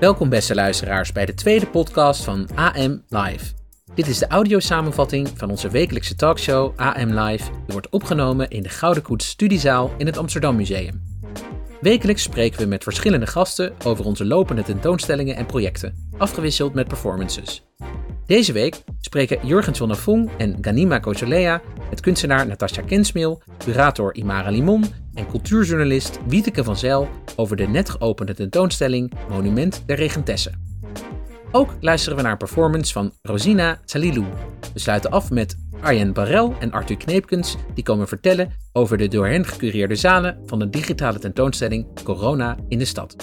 Welkom beste luisteraars bij de tweede podcast van AM Live. Dit is de audiosamenvatting van onze wekelijkse talkshow AM Live. Die wordt opgenomen in de Gouden Koets Studiezaal in het Amsterdam Museum. Wekelijks spreken we met verschillende gasten over onze lopende tentoonstellingen en projecten, afgewisseld met performances. Deze week spreken Jurgen Zonnefong en Ganima Kocholea met kunstenaar Natasja Kensmeel, curator Imara Limon en cultuurjournalist Wieteke van Zijl over de net geopende tentoonstelling Monument der Regentesse. Ook luisteren we naar een performance van Rosina Salilou. We sluiten af met Arjen Barel en Arthur Kneepkens, die komen vertellen over de door hen gecureerde zalen van de digitale tentoonstelling Corona in de stad.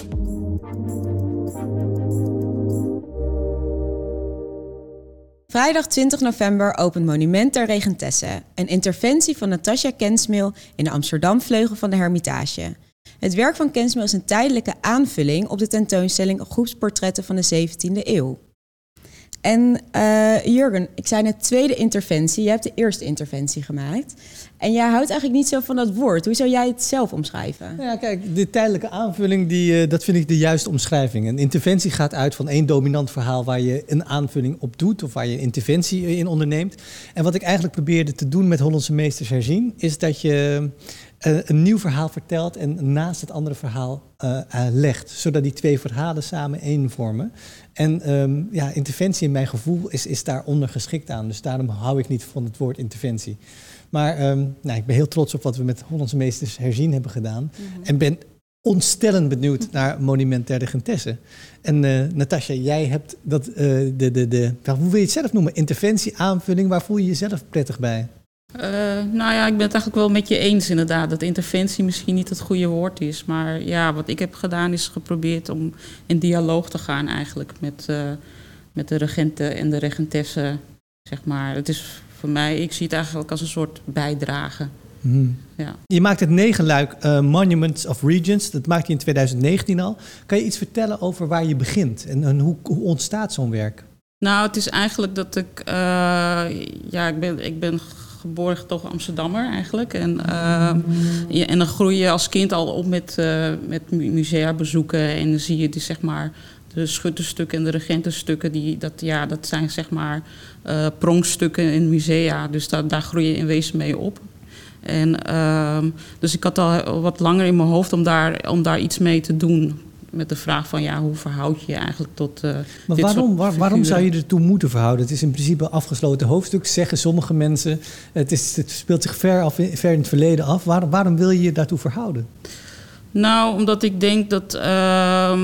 Vrijdag 20 november opent Monument der Regentesse, een interventie van Natasja Kensmeel in de Amsterdam-vleugel van de Hermitage. Het werk van Kensmeel is een tijdelijke aanvulling op de tentoonstelling Groepsportretten van de 17e eeuw. En uh, Jurgen, ik zei net tweede interventie. Je hebt de eerste interventie gemaakt. En jij houdt eigenlijk niet zo van dat woord. Hoe zou jij het zelf omschrijven? Ja, kijk, de tijdelijke aanvulling, die, uh, dat vind ik de juiste omschrijving. Een interventie gaat uit van één dominant verhaal waar je een aanvulling op doet of waar je interventie in onderneemt. En wat ik eigenlijk probeerde te doen met Hollandse Meesters Herzien, is dat je een nieuw verhaal vertelt en naast het andere verhaal uh, uh, legt. Zodat die twee verhalen samen één vormen. En um, ja, interventie in mijn gevoel is, is daaronder geschikt aan. Dus daarom hou ik niet van het woord interventie. Maar um, nou, ik ben heel trots op wat we met Hollandse meesters herzien hebben gedaan. Mm -hmm. En ben ontstellend benieuwd naar Monument der Regentesse. En uh, Natasja, jij hebt dat, uh, de, de, de, hoe wil je het zelf noemen? Interventie, aanvulling, waar voel je jezelf prettig bij? Uh, nou ja, ik ben het eigenlijk wel met je eens inderdaad. Dat interventie misschien niet het goede woord is. Maar ja, wat ik heb gedaan is geprobeerd om in dialoog te gaan eigenlijk met, uh, met de regenten en de regentessen. Zeg maar. Het is voor mij, ik zie het eigenlijk als een soort bijdrage. Hmm. Ja. Je maakt het negenluik uh, Monuments of Regions. Dat maakte je in 2019 al. Kan je iets vertellen over waar je begint en, en hoe, hoe ontstaat zo'n werk? Nou, het is eigenlijk dat ik, ja, ik ben, ik ben geboren toch Amsterdammer eigenlijk. En, ja, en dan groei je als kind al op met, uh, met musea bezoeken. En dan zie je die, zeg maar, de schutterstukken en de regentenstukken. Die, dat, ja, dat zijn zeg maar uh, pronkstukken in musea. Dus da daar groei je in wezen mee op. En, uh, dus ik had al wat langer in mijn hoofd om daar, om daar iets mee te doen met de vraag van ja, hoe verhoud je je eigenlijk tot. Uh, maar waarom, waar, waarom zou je ertoe moeten verhouden? Het is in principe een afgesloten hoofdstuk, zeggen sommige mensen. Het, is, het speelt zich ver, af, ver in het verleden af. Waar, waarom wil je je daartoe verhouden? Nou, omdat ik denk dat. Uh,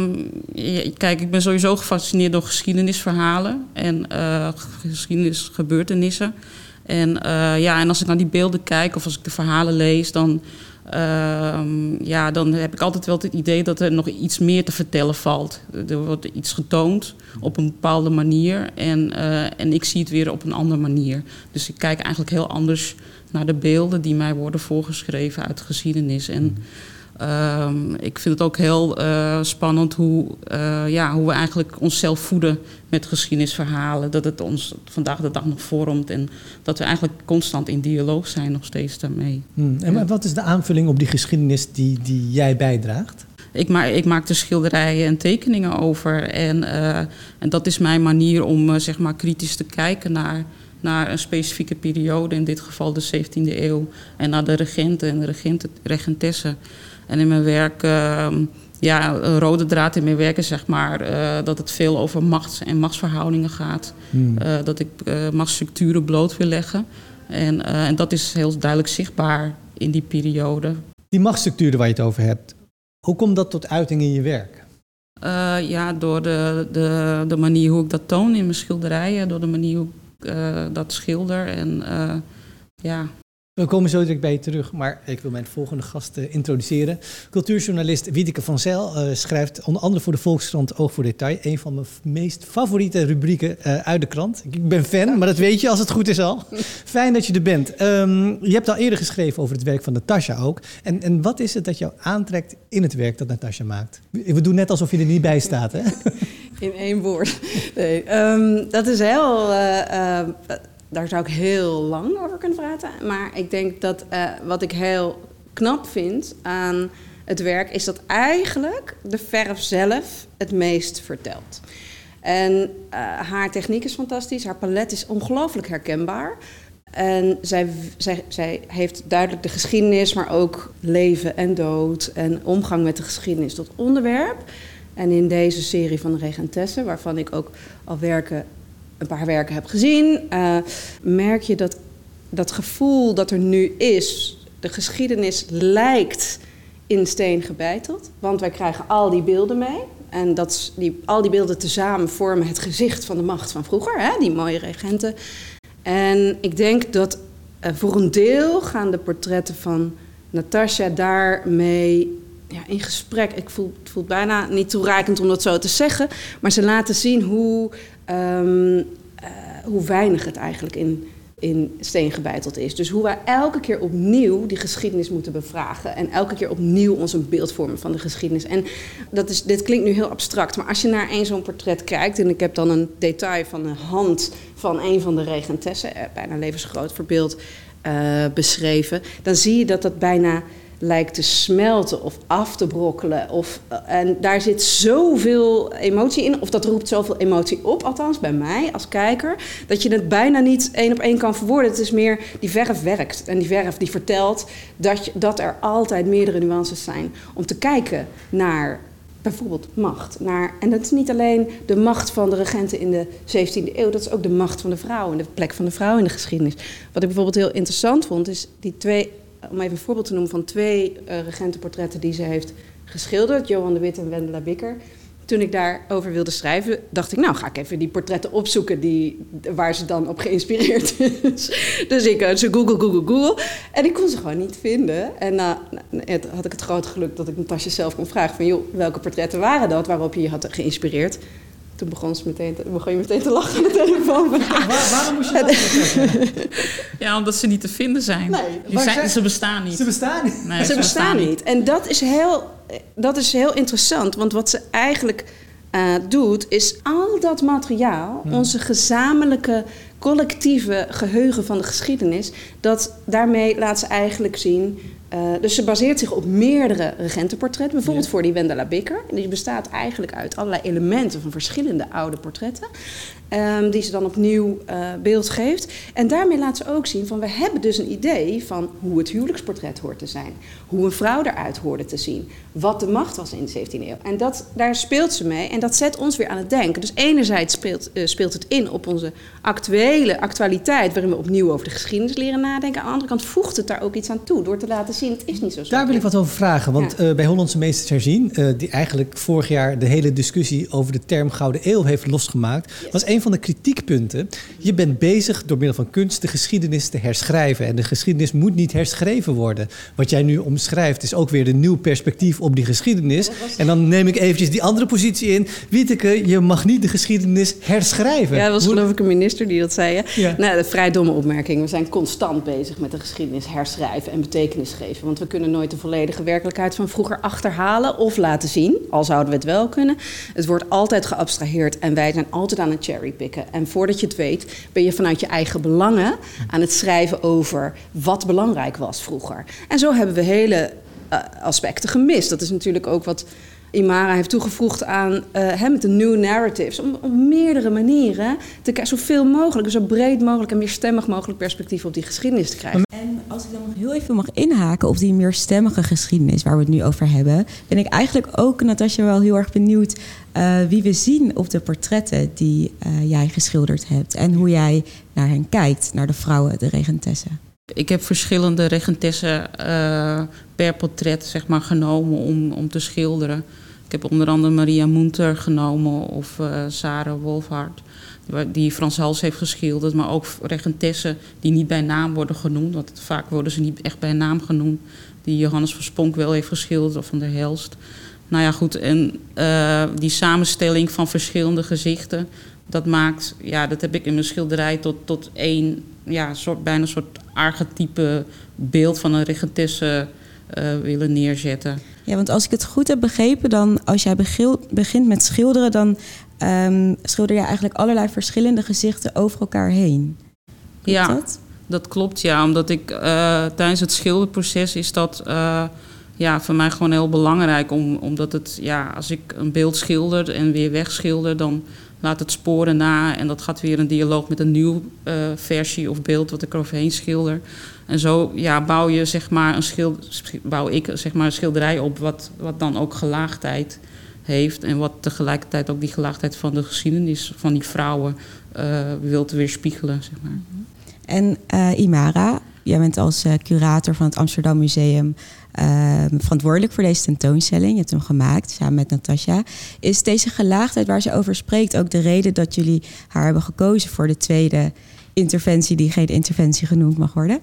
kijk, ik ben sowieso gefascineerd door geschiedenisverhalen en uh, geschiedenisgebeurtenissen. En, uh, ja, en als ik naar die beelden kijk of als ik de verhalen lees, dan. Uh, ja, dan heb ik altijd wel het idee dat er nog iets meer te vertellen valt. Er wordt iets getoond op een bepaalde manier en, uh, en ik zie het weer op een andere manier. Dus ik kijk eigenlijk heel anders naar de beelden die mij worden voorgeschreven uit geschiedenis. En uh, ik vind het ook heel uh, spannend hoe, ja, hoe we eigenlijk onszelf voeden met geschiedenisverhalen. Dat het ons vandaag de dag nog vormt en dat we eigenlijk constant in dialoog zijn nog steeds daarmee. Hmm. En ja. wat is de aanvulling op die geschiedenis die, die jij bijdraagt? Ik, ma ik maak er schilderijen en tekeningen over. En, uh, en dat is mijn manier om zeg maar kritisch te kijken naar, naar een specifieke periode, in dit geval de 17e eeuw, en naar de regenten en de regenten, regentessen. En in mijn werk. Uh, ja, een rode draad in mijn werk is zeg maar uh, dat het veel over macht en machtsverhoudingen gaat. Hmm. Uh, dat ik uh, machtsstructuren bloot wil leggen. En, en dat is heel duidelijk zichtbaar in die periode. Die machtsstructuren waar je het over hebt, hoe komt dat tot uiting in je werk? ja, door de, de, de manier hoe ik dat toon in mijn schilderijen, door de manier hoe ik dat schilder. En ja, we komen zo direct bij je terug, maar ik wil mijn volgende gast uh, introduceren. Cultuurjournalist Wiedeke van Zijl uh, schrijft onder andere voor de Volkskrant Oog voor Detail. Een van mijn meest favoriete rubrieken uh, uit de krant. Ik ben fan, maar dat weet je als het goed is al. Fijn dat je er bent. Um, je hebt al eerder geschreven over het werk van Natasja ook. En, en wat is het dat jou aantrekt in het werk dat Natasja maakt? We doen net alsof je er niet bij staat, hè? In één woord. Nee, um, dat is heel daar zou ik heel lang over kunnen praten. Maar ik denk dat uh, wat ik heel knap vind aan het werk, is dat eigenlijk de verf zelf het meest vertelt. En uh, haar techniek is fantastisch, haar palet is ongelooflijk herkenbaar. En zij, zij, zij heeft duidelijk de geschiedenis, maar ook leven en dood en omgang met de geschiedenis tot onderwerp. En in deze serie van de Regentesse, waarvan ik ook al werken, een paar werken heb gezien, uh, merk je dat dat gevoel dat er nu is, de geschiedenis lijkt in steen gebeiteld. Want wij krijgen al die beelden mee. En dat, die, al die beelden tezamen vormen het gezicht van de macht van vroeger, hè? die mooie regenten. En ik denk dat uh, voor een deel gaan de portretten van Natasja daarmee ja, in gesprek. Ik voel, het voelt bijna niet toereikend om dat zo te zeggen, maar ze laten zien hoe, um, uh, hoe weinig het eigenlijk in in steen gebeiteld is. Dus hoe wij elke keer opnieuw die geschiedenis moeten bevragen. En elke keer opnieuw ons een beeld vormen van de geschiedenis. En dat is, dit klinkt nu heel abstract, maar als je naar één zo'n portret kijkt. en ik heb dan een detail van de hand van een van de regentessen, eh, bijna levensgroot voorbeeld uh, beschreven. dan zie je dat dat bijna lijkt te smelten of af te brokkelen. Of, en daar zit zoveel emotie in, of dat roept zoveel emotie op, althans bij mij als kijker, dat je het bijna niet één op één kan verwoorden. Het is meer die verf werkt en die verf die vertelt dat, je, dat er altijd meerdere nuances zijn om te kijken naar bijvoorbeeld macht. Naar, en dat is niet alleen de macht van de regenten in de 17e eeuw, dat is ook de macht van de vrouw en de plek van de vrouw in de geschiedenis. Wat ik bijvoorbeeld heel interessant vond, is die twee om even een voorbeeld te noemen van twee uh, regentenportretten die ze heeft geschilderd, Johan de Wit en Wendela Bikker. Toen ik daarover wilde schrijven, dacht ik, nou ga ik even die portretten opzoeken die, waar ze dan op geïnspireerd is. dus ik uh, ze Google, Google, Google. En ik kon ze gewoon niet vinden. En uh, had ik het grote geluk dat ik Natasja zelf kon vragen van, joh, welke portretten waren dat waarop je je had geïnspireerd? Toen begon, ze meteen te, begon je meteen te lachen aan de telefoon. Waar, waarom moest je dat Ja, omdat ze niet te vinden zijn. Nee, zijn ze bestaan niet. Ze bestaan niet. Nee, ze, ze, bestaan, niet. En dat is, heel, dat is heel interessant. Want wat ze eigenlijk uh, doet, is al dat materiaal, hmm. onze gezamenlijke collectieve geheugen van de geschiedenis, dat daarmee laat ze eigenlijk zien uh, dus ze baseert zich op meerdere regentenportretten. Bijvoorbeeld voor die Wendela Bikker. En die bestaat eigenlijk uit allerlei elementen van verschillende oude portretten. Um, die ze dan opnieuw uh, beeld geeft. En daarmee laat ze ook zien van we hebben dus een idee van hoe het huwelijksportret hoort te zijn. Hoe een vrouw eruit hoorde te zien. Wat de macht was in de 17e eeuw. En dat, daar speelt ze mee en dat zet ons weer aan het denken. Dus enerzijds speelt, uh, speelt het in op onze actuele actualiteit... waarin we opnieuw over de geschiedenis leren nadenken. Aan de andere kant voegt het daar ook iets aan toe... door te laten zien, het is niet zo Daar wil ik wat over vragen. Want ja. uh, bij Hollandse Meesters Herzien... die eigenlijk vorig jaar de hele discussie over de term Gouden Eeuw heeft losgemaakt... Yes. was een van de kritiekpunten. Je bent bezig door middel van kunst de geschiedenis te herschrijven. En de geschiedenis moet niet herschreven worden. Wat jij nu omschrijft is ook weer een nieuw perspectief op die geschiedenis. En dan neem ik eventjes die andere positie in. Wieteke, je mag niet de geschiedenis herschrijven. Ja, dat was geloof ik een minister die dat zei. Hè? Ja. Nou, een vrij domme opmerking. We zijn constant bezig met de geschiedenis herschrijven en betekenis geven. Want we kunnen nooit de volledige werkelijkheid van vroeger achterhalen of laten zien. Al zouden we het wel kunnen. Het wordt altijd geabstraheerd en wij zijn altijd aan het cherrypicken. En voordat je het weet, ben je vanuit je eigen belangen aan het schrijven over wat belangrijk was vroeger. En zo hebben we hele uh, aspecten gemist. Dat is natuurlijk ook wat Imara heeft toegevoegd aan uh, hè, met de new narratives. Om op meerdere manieren te zoveel mogelijk, zo breed mogelijk en meer stemmig mogelijk perspectief op die geschiedenis te krijgen. En als ik dan nog heel even mag inhaken op die meerstemmige geschiedenis waar we het nu over hebben, ben ik eigenlijk ook, Natasja, wel heel erg benieuwd uh, wie we zien op de portretten die uh, jij geschilderd hebt en hoe jij naar hen kijkt, naar de vrouwen, de regentessen. Ik heb verschillende regentessen uh, per portret zeg maar, genomen om, om te schilderen. Ik heb onder andere Maria Munter genomen of uh, Sarah Wolfhard, die Frans Hals heeft geschilderd. Maar ook regentessen die niet bij naam worden genoemd, want vaak worden ze niet echt bij naam genoemd. Die Johannes van Sponk wel heeft geschilderd of van der Helst. Nou ja, goed, en uh, die samenstelling van verschillende gezichten, dat maakt, ja, dat heb ik in mijn schilderij tot, tot één, ja, soort, bijna een soort archetype beeld van een regentesse uh, willen neerzetten. Ja, want als ik het goed heb begrepen, dan als jij begint met schilderen, dan um, schilder je eigenlijk allerlei verschillende gezichten over elkaar heen. Klopt ja. Dat? Dat klopt, ja. Omdat ik uh, tijdens het schilderproces is dat uh, ja, voor mij gewoon heel belangrijk. Om, omdat het, ja, als ik een beeld schilder en weer wegschilder, dan laat het sporen na. En dat gaat weer een dialoog met een nieuwe uh, versie of beeld wat ik eroverheen schilder. En zo ja, bouw je zeg maar een schilder, bouw ik zeg maar een schilderij op wat, wat dan ook gelaagdheid heeft. En wat tegelijkertijd ook die gelaagdheid van de geschiedenis van die vrouwen uh, wilt weerspiegelen. Zeg maar. En uh, Imara, jij bent als uh, curator van het Amsterdam Museum verantwoordelijk voor deze tentoonstelling. Je hebt hem gemaakt samen met Natasja. Is deze gelaagdheid waar ze over spreekt ook de reden dat jullie haar hebben gekozen voor de tweede interventie, die geen interventie genoemd mag worden?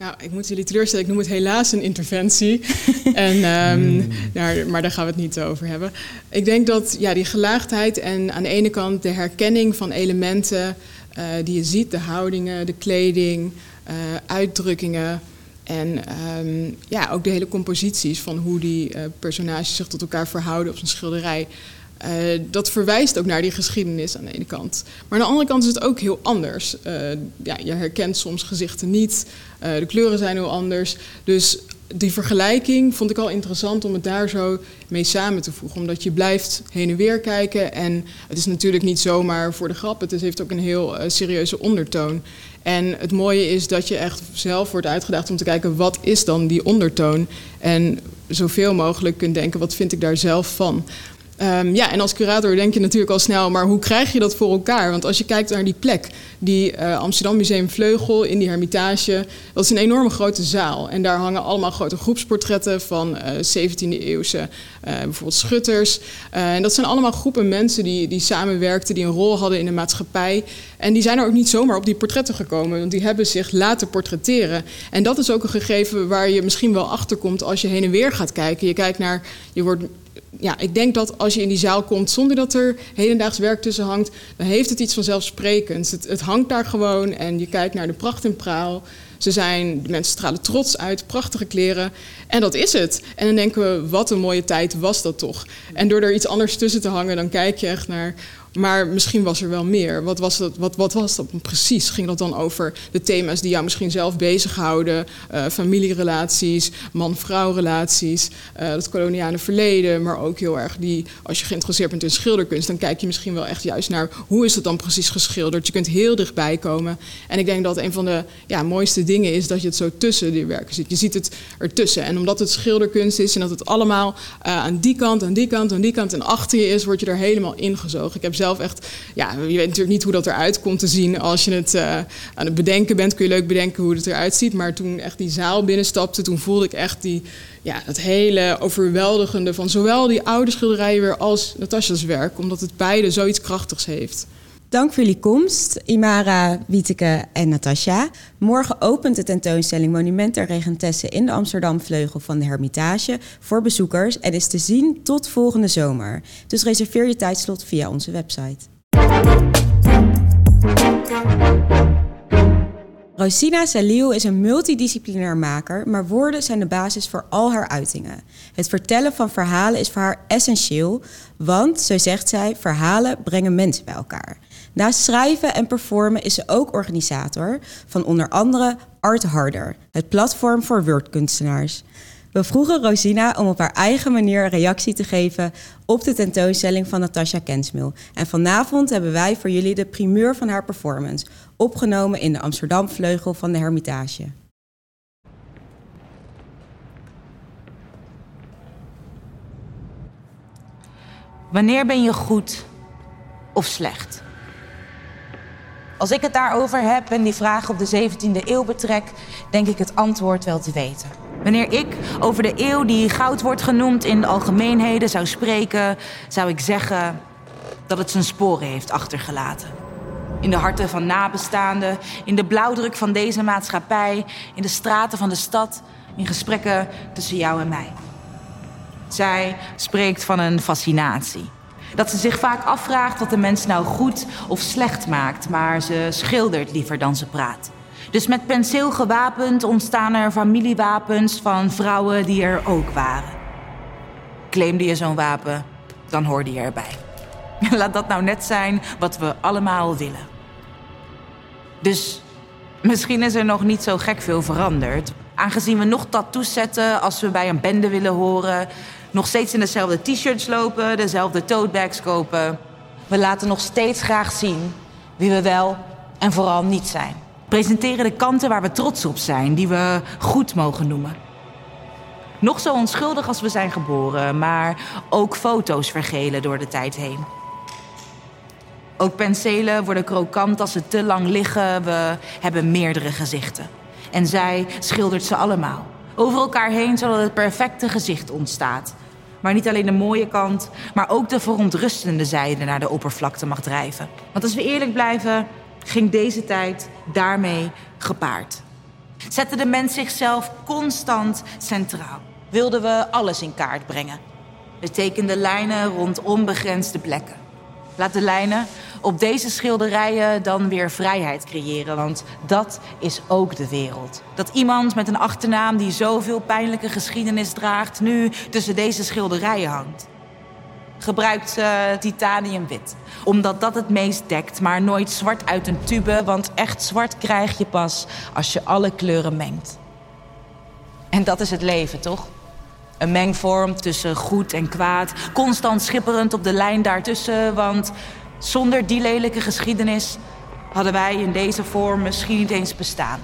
Nou, ik moet jullie teleurstellen. Ik noem het helaas een interventie. en, um, nou, maar daar gaan we het niet over hebben. Ik denk dat ja, die gelaagdheid en aan de ene kant de herkenning van elementen uh, die je ziet, de houdingen, de kleding, uitdrukkingen. En um, ja, ook de hele composities van hoe die uh, personages zich tot elkaar verhouden op zijn schilderij. Uh, dat verwijst ook naar die geschiedenis aan de ene kant. Maar aan de andere kant is het ook heel anders. Ja, je herkent soms gezichten niet, de kleuren zijn heel anders. Dus die vergelijking vond ik al interessant om het daar zo mee samen te voegen. Omdat je blijft heen en weer kijken. En het is natuurlijk niet zomaar voor de grap. Het heeft ook een heel serieuze ondertoon. En het mooie is dat je echt zelf wordt uitgedaagd om te kijken... wat is dan die ondertoon? En zoveel mogelijk kunt denken, wat vind ik daar zelf van? Um, ja, en als curator denk je natuurlijk al snel, maar hoe krijg je dat voor elkaar? Want als je kijkt naar die plek, die uh, Amsterdam Museum Vleugel in die Hermitage, dat is een enorme grote zaal. En daar hangen allemaal grote groepsportretten van uh, 17e eeuwse uh, bijvoorbeeld schutters. En dat zijn allemaal groepen mensen die, die samenwerkten, die een rol hadden in de maatschappij. En die zijn er ook niet zomaar op die portretten gekomen, want die hebben zich laten portretteren. En dat is ook een gegeven waar je misschien wel achter komt als je heen en weer gaat kijken. Je kijkt naar, je wordt ja, ik denk dat als je in die zaal komt zonder dat er hedendaags werk tussen hangt, dan heeft het iets vanzelfsprekends. Het, het hangt daar gewoon en je kijkt naar de pracht en praal. Ze zijn, de mensen stralen trots uit, prachtige kleren. En dat is het. En dan denken we, wat een mooie tijd was dat toch. En door er iets anders tussen te hangen, dan kijk je echt naar maar misschien was er wel meer. Wat was dat, wat, wat was dat precies? Ging dat dan over de thema's die jou misschien zelf bezighouden? Uh, familierelaties, man-vrouw relaties, uh, het koloniale verleden. Maar ook heel erg die, als je geïnteresseerd bent in schilderkunst... dan kijk je misschien wel echt juist naar hoe is het dan precies geschilderd. Je kunt heel dichtbij komen. En ik denk dat een van de ja, mooiste dingen is dat je het zo tussen die werken ziet. Je ziet het ertussen. En omdat het schilderkunst is en dat het allemaal uh, aan die kant, aan die kant, aan die kant en achter je is... word je er helemaal ingezogen. Ik heb zelf echt, ja, je weet natuurlijk niet hoe dat eruit komt te zien. Als je het uh, aan het bedenken bent, kun je leuk bedenken hoe het eruit ziet. Maar toen echt die zaal binnenstapte, toen voelde ik echt die, ja, dat hele overweldigende van zowel die oude schilderijen weer als Natasja's werk. Omdat het beide zoiets krachtigs heeft. Dank voor jullie komst, Imara, Wieteke en Natasja. Morgen opent de tentoonstelling Monument der Regentesse in de Amsterdam Vleugel van de Hermitage voor bezoekers en is te zien tot volgende zomer. Dus reserveer je tijdslot via onze website. Rosina Salil is een multidisciplinair maker, maar woorden zijn de basis voor al haar uitingen. Het vertellen van verhalen is voor haar essentieel, want, zo zegt zij, verhalen brengen mensen bij elkaar. Naast schrijven en performen is ze ook organisator van onder andere Art Harder, het platform voor woordkunstenaars. We vroegen Rosina om op haar eigen manier reactie te geven op de tentoonstelling van Natasja Kensmil. En vanavond hebben wij voor jullie de primeur van haar performance, opgenomen in de Amsterdam Vleugel van de Hermitage. Wanneer ben je goed of slecht? Als ik het daarover heb en die vraag op de 17e eeuw betrek, denk ik het antwoord wel te weten. Wanneer ik over de eeuw die goud wordt genoemd in de algemeenheden zou spreken, zou ik zeggen dat het zijn sporen heeft achtergelaten. In de harten van nabestaanden, in de blauwdruk van deze maatschappij, in de straten van de stad, in gesprekken tussen jou en mij. Zij spreekt van een fascinatie. Dat ze zich vaak afvraagt wat de mens nou goed of slecht maakt, maar ze schildert liever dan ze praat. Dus met penseel gewapend ontstaan er familiewapens van vrouwen die er ook waren. Claimde je zo'n wapen, dan hoorde je erbij. Laat dat nou net zijn wat we allemaal willen. Dus Misschien is er nog niet zo gek veel veranderd. Aangezien we nog tattoos zetten als we bij een bende willen horen. Nog steeds in dezelfde t-shirts lopen, dezelfde totebags kopen. We laten nog steeds graag zien wie we wel en vooral niet zijn. Presenteren de kanten waar we trots op zijn, die we goed mogen noemen. Nog zo onschuldig als we zijn geboren, maar ook foto's vergelen door de tijd heen. Ook penselen worden krokant als ze te lang liggen. We hebben meerdere gezichten. En zij schildert ze allemaal. Over elkaar heen zodat het perfecte gezicht ontstaat. Maar niet alleen de mooie kant, maar ook de verontrustende zijde naar de oppervlakte mag drijven. Want als we eerlijk blijven, ging deze tijd daarmee gepaard. Zette de mens zichzelf constant centraal. Wilden we alles in kaart brengen. We tekenden lijnen rond onbegrensde plekken. Laat de lijnen op deze schilderijen dan weer vrijheid creëren. Want dat is ook de wereld. Dat iemand met een achternaam die zoveel pijnlijke geschiedenis draagt... nu tussen deze schilderijen hangt. Gebruikt uh, titaniumwit. Omdat dat het meest dekt, maar nooit zwart uit een tube. Want echt zwart krijg je pas als je alle kleuren mengt. En dat is het leven, toch? Een mengvorm tussen goed en kwaad. Constant schipperend op de lijn daartussen. Want zonder die lelijke geschiedenis hadden wij in deze vorm misschien niet eens bestaan.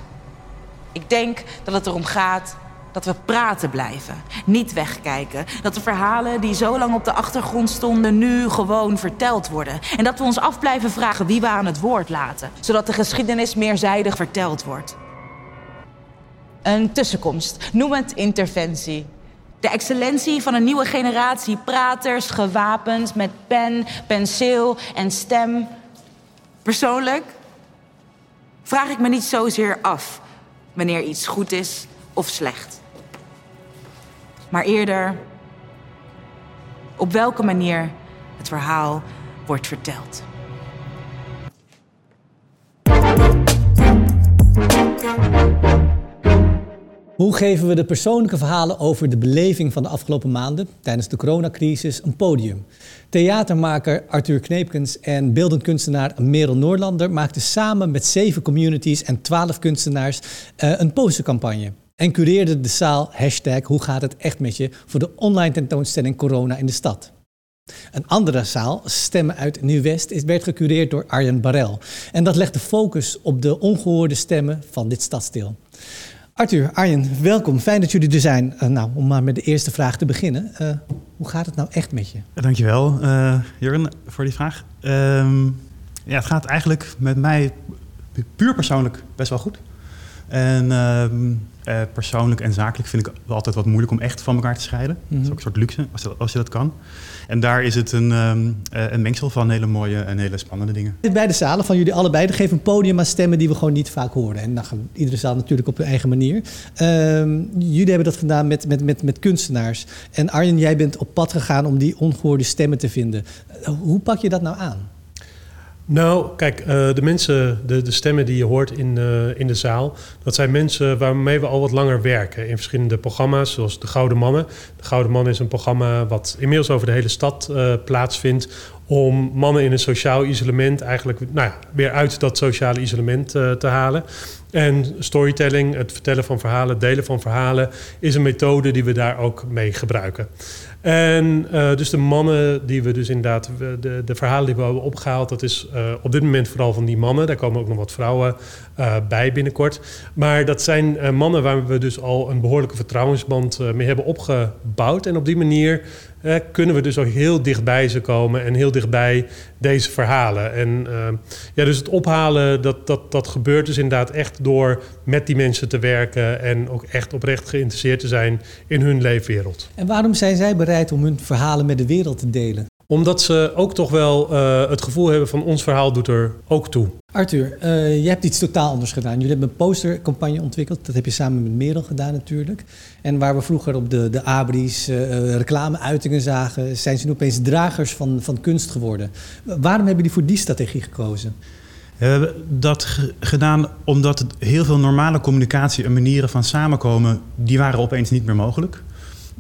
Ik denk dat het erom gaat dat we praten blijven, niet wegkijken. Dat de verhalen die zo lang op de achtergrond stonden nu gewoon verteld worden. En dat we ons af blijven vragen wie we aan het woord laten, zodat de geschiedenis meerzijdig verteld wordt. Een tussenkomst, noem het interventie. De excellentie van een nieuwe generatie praters, gewapend met pen, penseel en stem. Persoonlijk vraag ik me niet zozeer af wanneer iets goed is of slecht. Maar eerder op welke manier het verhaal wordt verteld. Hoe geven we de persoonlijke verhalen over de beleving van de afgelopen maanden tijdens de coronacrisis een podium? Theatermaker Arthur Kneepkens en beeldend kunstenaar Merel Noorlander maakten samen met zeven communities en twaalf kunstenaars uh, een postercampagne. En cureerden de zaal hashtag Hoe gaat het echt met je voor de online tentoonstelling Corona in de stad. Een andere zaal, Stemmen uit Nieuw-West, werd gecureerd door Arjen Barel. En dat legt de focus op de ongehoorde stemmen van dit stadsdeel. Arthur, Arjen, welkom. Fijn dat jullie er zijn. Uh, nou, om maar met de eerste vraag te beginnen. Uh, hoe gaat het nou echt met je? Dankjewel, uh, Jurgen, voor die vraag. Um, ja, het gaat eigenlijk met mij puur persoonlijk best wel goed. En uh, persoonlijk en zakelijk vind ik het altijd wat moeilijk om echt van elkaar te scheiden. Mm -hmm. Dat is ook een soort luxe, als je, als je dat kan. En daar is het een, um, een mengsel van hele mooie en hele spannende dingen. Beide zalen van jullie allebei geven een podium aan stemmen die we gewoon niet vaak horen. En dan gaan iedere zaal natuurlijk op hun eigen manier. Um, jullie hebben dat gedaan met, met, met, met kunstenaars. En Arjen, jij bent op pad gegaan om die ongehoorde stemmen te vinden. Uh, hoe pak je dat nou aan? Nou, kijk, uh, de mensen, de, de stemmen die je hoort in, uh, in de zaal, dat zijn mensen waarmee we al wat langer werken in verschillende programma's, zoals De Gouden Mannen. De Gouden Mannen is een programma wat inmiddels over de hele stad uh, plaatsvindt om mannen in een sociaal isolement eigenlijk nou ja, weer uit dat sociale isolement te halen. En storytelling, het vertellen van verhalen, delen van verhalen, is een methode die we daar ook mee gebruiken. En uh, dus de mannen die we dus inderdaad, de, de verhalen die we hebben opgehaald, dat is uh, op dit moment vooral van die mannen. Daar komen ook nog wat vrouwen bij binnenkort. Maar dat zijn mannen waar we dus al een behoorlijke vertrouwensband mee hebben opgebouwd. En op die manier kunnen we dus ook heel dichtbij ze komen en heel dichtbij deze verhalen. En ja, dus het ophalen, dat, dat, dat gebeurt dus inderdaad echt door met die mensen te werken en ook echt oprecht geïnteresseerd te zijn in hun leefwereld. En waarom zijn zij bereid om hun verhalen met de wereld te delen? Omdat ze ook toch wel uh, het gevoel hebben van ons verhaal doet er ook toe. Arthur, uh, je hebt iets totaal anders gedaan. Jullie hebben een postercampagne ontwikkeld. Dat heb je samen met Merel gedaan natuurlijk. En waar we vroeger op de, de abris uh, reclameuitingen zagen... zijn ze nu opeens dragers van, van kunst geworden. Waarom hebben jullie voor die strategie gekozen? We hebben dat gedaan omdat heel veel normale communicatie en manieren van samenkomen... die waren opeens niet meer mogelijk.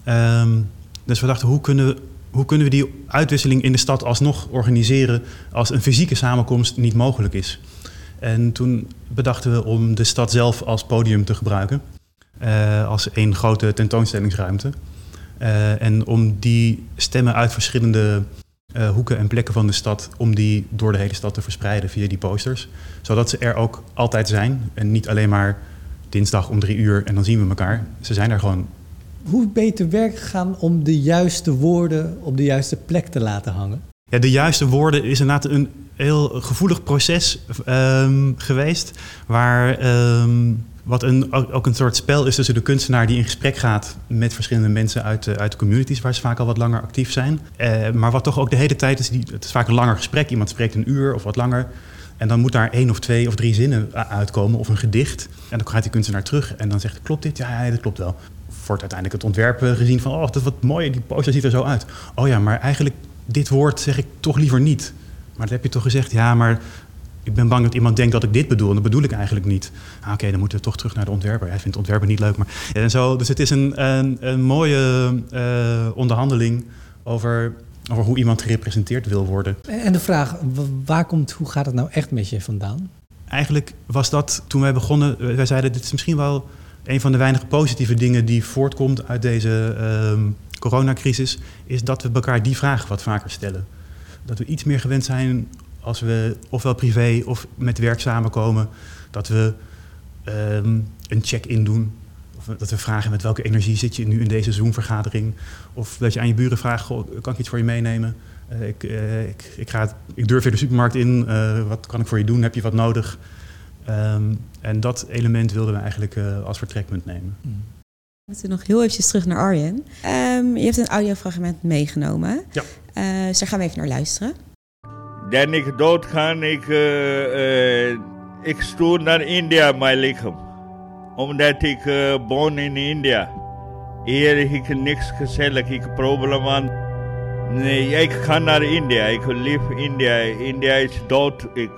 Um, dus we dachten, hoe kunnen we, hoe kunnen we die uitwisseling in de stad alsnog organiseren als een fysieke samenkomst niet mogelijk is? En toen bedachten we om de stad zelf als podium te gebruiken. Uh, als één grote tentoonstellingsruimte. Uh, en om die stemmen uit verschillende uh, hoeken en plekken van de stad, om die door de hele stad te verspreiden via die posters. Zodat ze er ook altijd zijn en niet alleen maar dinsdag om drie uur en dan zien we elkaar. Ze zijn er gewoon. Hoe ben je te werk gegaan om de juiste woorden op de juiste plek te laten hangen? Ja, de juiste woorden is inderdaad een heel gevoelig proces um, geweest. Waar um, wat een, ook een soort spel is tussen de kunstenaar die in gesprek gaat met verschillende mensen uit de, uit de communities, waar ze vaak al wat langer actief zijn. Uh, maar wat toch ook de hele tijd is, die, het is vaak een langer gesprek. Iemand spreekt een uur of wat langer. En dan moet daar één of twee of drie zinnen uitkomen of een gedicht. En dan gaat die kunstenaar terug en dan zegt: Klopt dit? Ja, ja dat klopt wel. Wordt uiteindelijk het ontwerp gezien van: Oh, dat is wat mooi, die poster ziet er zo uit. Oh ja, maar eigenlijk dit woord zeg ik toch liever niet. Maar dat heb je toch gezegd? Ja, maar ik ben bang dat iemand denkt dat ik dit bedoel. En dat bedoel ik eigenlijk niet. Ah, Oké, dan moeten we toch terug naar de ontwerper. Hij vindt ontwerper niet leuk. Maar... En zo, dus het is een, een, een mooie uh, onderhandeling over, over hoe iemand gerepresenteerd wil worden. En de vraag, waar komt, hoe gaat het nou echt met je vandaan? Eigenlijk was dat toen wij begonnen, wij zeiden dit is misschien wel een van de weinige positieve dingen die voortkomt uit deze uh, coronacrisis, is dat we elkaar die vraag wat vaker stellen. Dat we iets meer gewend zijn als we ofwel privé of met werk samenkomen, dat we um, een check-in doen. Of dat we vragen met welke energie zit je nu in deze Zoom-vergadering. Of dat je aan je buren vraagt, kan ik iets voor je meenemen? Uh, ik, uh, ik, ik, ga, ik durf weer de supermarkt in, uh, wat kan ik voor je doen? Heb je wat nodig? Um, en dat element wilden we eigenlijk als vertrekpunt nemen. Mm. We moeten nog heel eventjes terug naar Arjen. Um, je hebt een audiofragment meegenomen. Ja. dus daar gaan we even naar luisteren. Dan ik doodga, ik, uh, uh, ik stuur naar India mijn lichaam. Omdat ik uh, woon in India. Hier heb ik niks gezellig, ik probleem aan. Nee, ik ga naar India, ik lief India. India is dood. Ik,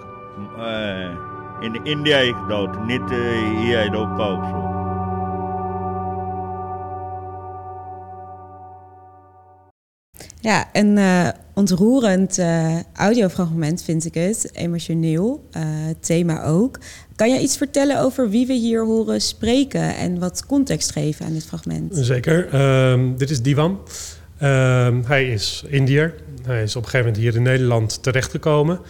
in India ik dood, niet hier in Europa of zo. Ja, een uh, ontroerend uh, audiofragment vind ik het. Emotioneel, uh, thema ook. Kan jij iets vertellen over wie we hier horen spreken en wat context geven aan dit fragment? Zeker. Um, dit is Diwan. Um, hij is Indiër. Hij is op een gegeven moment hier in Nederland terechtgekomen.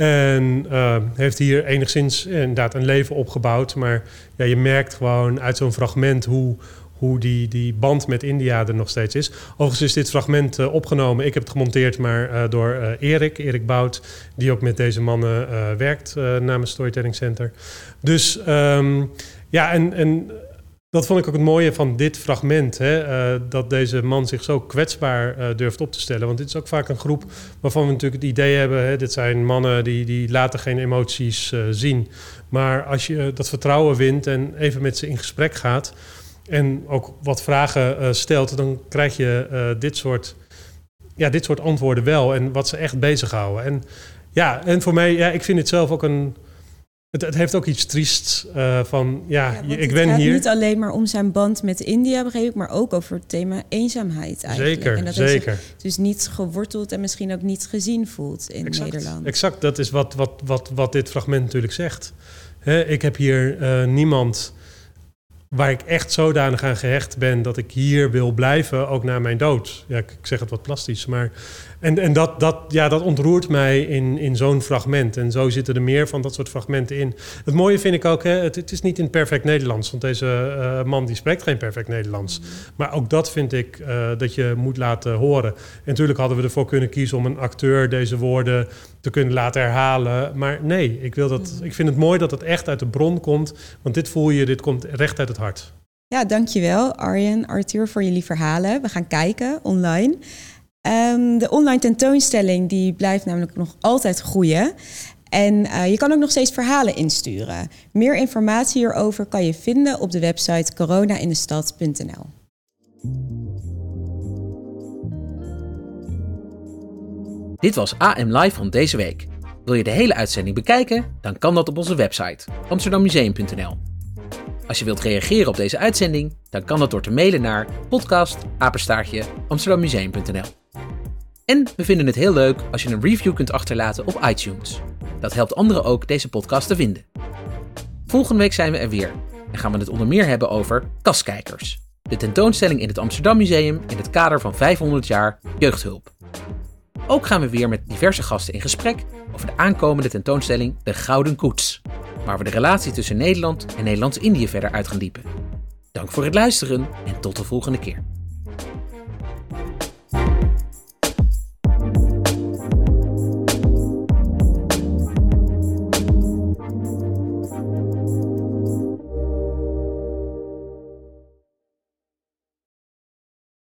En uh, heeft hier enigszins inderdaad een leven opgebouwd. Maar ja, je merkt gewoon uit zo'n fragment hoe, hoe die, die band met India er nog steeds is. Overigens is dit fragment uh, opgenomen. Ik heb het gemonteerd, maar uh, door Erik, Erik Bout, die ook met deze mannen werkt namens Storytelling Center. Dus um, ja, en, en dat vond ik ook het mooie van dit fragment. Hè? dat deze man zich zo kwetsbaar durft op te stellen. Want dit is ook vaak een groep waarvan we natuurlijk het idee hebben... Hè, dit zijn mannen die, die laten geen emoties zien. Maar als je dat vertrouwen wint en even met ze in gesprek gaat en ook wat vragen stelt, dan krijg je dit, soort, ja, dit soort antwoorden wel. En wat ze echt bezighouden. En ja, en voor mij, ja, ik vind het zelf ook een. Het, het heeft ook iets triests uh, van, ja, ja ik ben hier. Niet alleen maar om zijn band met India, begreep ik, maar ook over het thema eenzaamheid eigenlijk. Zeker, en dat zeker. dus niet geworteld en misschien ook niet gezien voelt in exact, Nederland. Exact, dat is wat, wat, wat, wat dit fragment natuurlijk zegt. He, ik heb hier niemand waar ik echt zodanig aan gehecht ben dat ik hier wil blijven, ook na mijn dood. Ja, ik zeg het wat plastisch, maar en, en dat, dat, ja, dat ontroert mij in, in zo'n fragment. En zo zitten er meer van dat soort fragmenten in. Het mooie vind ik ook, hè, het, het is niet in perfect Nederlands. Want deze uh, man die spreekt geen perfect Nederlands. Maar ook dat vind ik uh, dat je moet laten horen. En natuurlijk hadden we ervoor kunnen kiezen om een acteur deze woorden te kunnen laten herhalen. Maar nee, ik, wil dat, ik vind het mooi dat het echt uit de bron komt. Want dit voel je, dit komt recht uit het hart. Ja, dankjewel Arjen, Arthur voor jullie verhalen. We gaan kijken online. Um, de online tentoonstelling die blijft namelijk nog altijd groeien. En uh, je kan ook nog steeds verhalen insturen. Meer informatie hierover kan je vinden op de website coronaindestad.nl. Dit was AM Live van deze week. Wil je de hele uitzending bekijken? Dan kan dat op onze website amsterdammuseum.nl. Als je wilt reageren op deze uitzending, dan kan dat door te mailen naar podcast amsterdammuseum.nl. En we vinden het heel leuk als je een review kunt achterlaten op iTunes. Dat helpt anderen ook deze podcast te vinden. Volgende week zijn we er weer en gaan we het onder meer hebben over Kaskijkers. De tentoonstelling in het Amsterdam Museum in het kader van 500 jaar jeugdhulp. Ook gaan we weer met diverse gasten in gesprek over de aankomende tentoonstelling De Gouden Koets, waar we de relatie tussen Nederland en Nederlands-Indië verder uit gaan diepen. Dank voor het luisteren en tot de volgende keer.